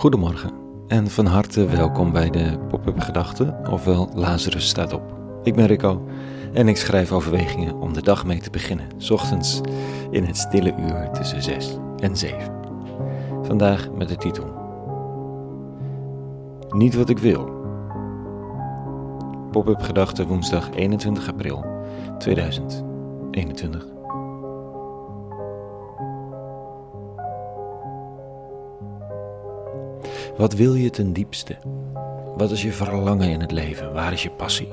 Goedemorgen en van harte welkom bij de Pop-up Gedachten, ofwel Lazarus staat op. Ik ben Rico en ik schrijf overwegingen om de dag mee te beginnen, s ochtends in het stille uur tussen 6 en 7. Vandaag met de titel Niet wat ik wil. Pop-up Gedachten woensdag 21 april 2021. Wat wil je ten diepste? Wat is je verlangen in het leven? Waar is je passie?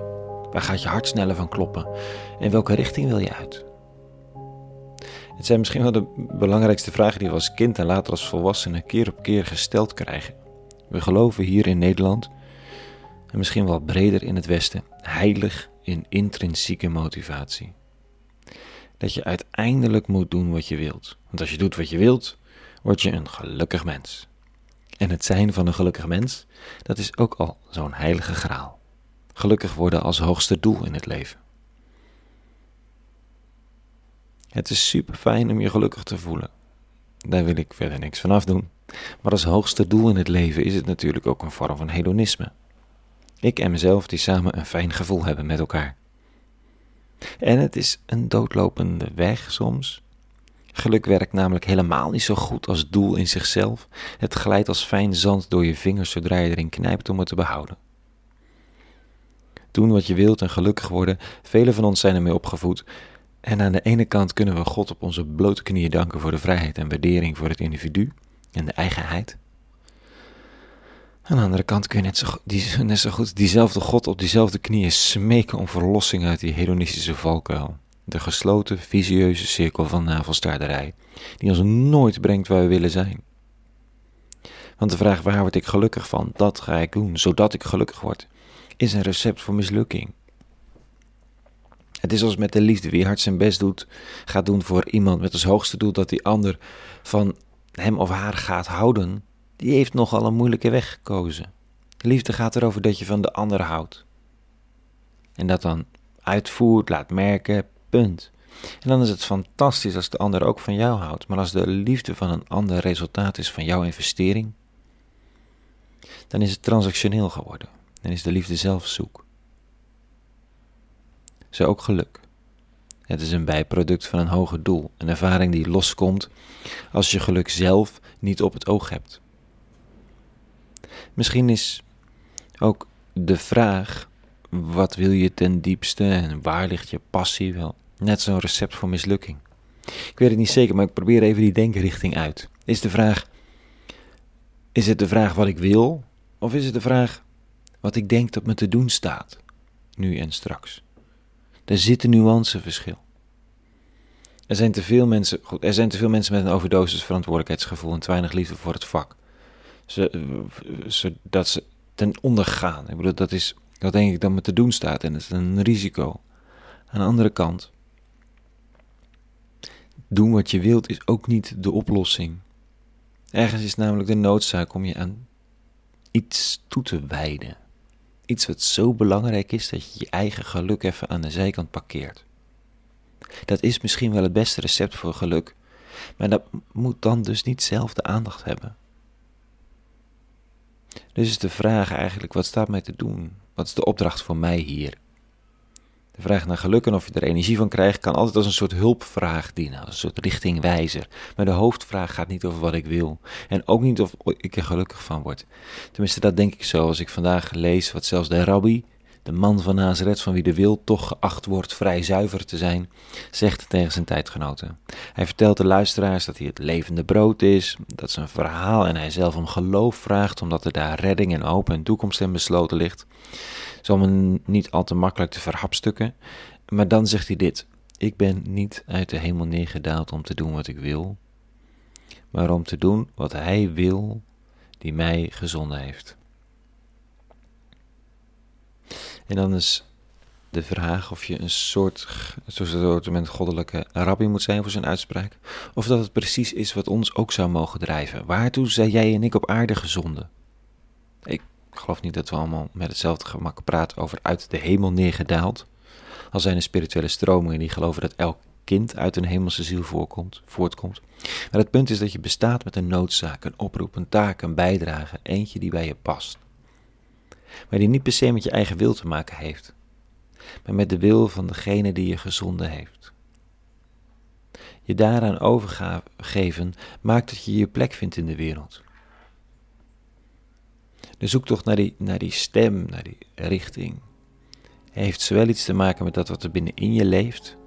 Waar gaat je hart sneller van kloppen? In welke richting wil je uit? Het zijn misschien wel de belangrijkste vragen die we als kind en later als volwassene keer op keer gesteld krijgen. We geloven hier in Nederland, en misschien wel breder in het Westen, heilig in intrinsieke motivatie. Dat je uiteindelijk moet doen wat je wilt. Want als je doet wat je wilt, word je een gelukkig mens. En het zijn van een gelukkig mens, dat is ook al zo'n heilige graal. Gelukkig worden als hoogste doel in het leven. Het is super fijn om je gelukkig te voelen. Daar wil ik verder niks van afdoen. Maar als hoogste doel in het leven is het natuurlijk ook een vorm van hedonisme. Ik en mezelf die samen een fijn gevoel hebben met elkaar. En het is een doodlopende weg soms, Geluk werkt namelijk helemaal niet zo goed als doel in zichzelf. Het glijdt als fijn zand door je vingers zodra je erin knijpt om het te behouden. Doen wat je wilt en gelukkig worden, velen van ons zijn ermee opgevoed. En aan de ene kant kunnen we God op onze blote knieën danken voor de vrijheid en waardering voor het individu en de eigenheid. Aan de andere kant kun je net zo, goed diezelfde God op diezelfde knieën smeken om verlossing uit die hedonistische valkuil de gesloten, visieuze cirkel van navelstaarderij, die ons nooit brengt waar we willen zijn. Want de vraag waar word ik gelukkig van, dat ga ik doen, zodat ik gelukkig word, is een recept voor mislukking. Het is als met de liefde, wie hard zijn best doet, gaat doen voor iemand met als hoogste doel dat die ander van hem of haar gaat houden, die heeft nogal een moeilijke weg gekozen. liefde gaat erover dat je van de ander houdt. En dat dan uitvoert, laat merken, Punt. En dan is het fantastisch als de ander ook van jou houdt. Maar als de liefde van een ander resultaat is van jouw investering, dan is het transactioneel geworden. Dan is de liefde zelf zoek. Zo ook geluk. Het is een bijproduct van een hoger doel, een ervaring die loskomt als je geluk zelf niet op het oog hebt. Misschien is ook de vraag wat wil je ten diepste en waar ligt je passie wel? Net zo'n recept voor mislukking. Ik weet het niet zeker, maar ik probeer even die denkrichting uit. Is de vraag: is het de vraag wat ik wil, of is het de vraag wat ik denk dat me te doen staat, nu en straks? Er zit een nuanceverschil. Er zijn te veel mensen, er zijn te veel mensen met een overdosis verantwoordelijkheidsgevoel en te weinig liefde voor het vak. Zodat ze ten onder gaan. Ik bedoel, dat is wat denk ik dat me te doen staat en dat is een risico. Aan de andere kant, doen wat je wilt is ook niet de oplossing. Ergens is namelijk de noodzaak om je aan iets toe te wijden. Iets wat zo belangrijk is dat je je eigen geluk even aan de zijkant parkeert. Dat is misschien wel het beste recept voor geluk, maar dat moet dan dus niet zelf de aandacht hebben. Dus is de vraag eigenlijk: wat staat mij te doen? Wat is de opdracht voor mij hier? De vraag naar geluk en of je er energie van krijgt, kan altijd als een soort hulpvraag dienen, als een soort richtingwijzer. Maar de hoofdvraag gaat niet over wat ik wil. En ook niet of ik er gelukkig van word. Tenminste, dat denk ik zo als ik vandaag lees wat zelfs de rabbi, de man van Nazareth, van wie de wil toch geacht wordt vrij zuiver te zijn, zegt tegen zijn tijdgenoten. Hij vertelt de luisteraars dat hij het levende brood is, dat zijn verhaal en hij zelf om geloof vraagt, omdat er daar redding en hoop en toekomst in besloten ligt. Zal me niet al te makkelijk te verhapstukken, maar dan zegt hij dit: Ik ben niet uit de hemel neergedaald om te doen wat ik wil, maar om te doen wat hij wil die mij gezonden heeft. En dan is de vraag of je een soort, soort met goddelijke rabbi moet zijn voor zijn uitspraak, of dat het precies is wat ons ook zou mogen drijven. Waartoe zijn jij en ik op aarde gezonden? Ik geloof niet dat we allemaal met hetzelfde gemak praten over uit de hemel neergedaald. Al zijn er spirituele stromingen die geloven dat elk kind uit een hemelse ziel voorkomt, voortkomt. Maar het punt is dat je bestaat met een noodzaak, een oproep, een taak, een bijdrage, eentje die bij je past. Maar die niet per se met je eigen wil te maken heeft, maar met de wil van degene die je gezonden heeft. Je daaraan overgeven maakt dat je je plek vindt in de wereld. De zoektocht naar die, naar die stem, naar die richting, heeft zowel iets te maken met dat wat er binnenin je leeft,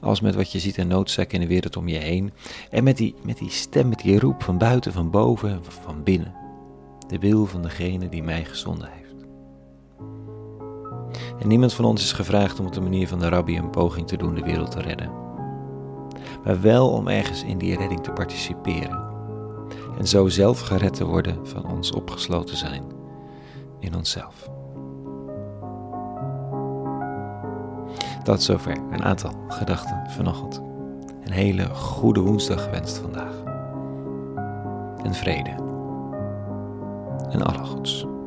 als met wat je ziet en noodzaak in de wereld om je heen. En met die, met die stem, met die roep van buiten, van boven, van binnen. De wil van degene die mij gezonden heeft. En niemand van ons is gevraagd om op de manier van de rabbi een poging te doen de wereld te redden. Maar wel om ergens in die redding te participeren. En zo zelf gered te worden van ons opgesloten zijn in onszelf. Tot zover een aantal gedachten vanochtend. Een hele goede woensdag gewenst vandaag. En vrede. En alle goeds.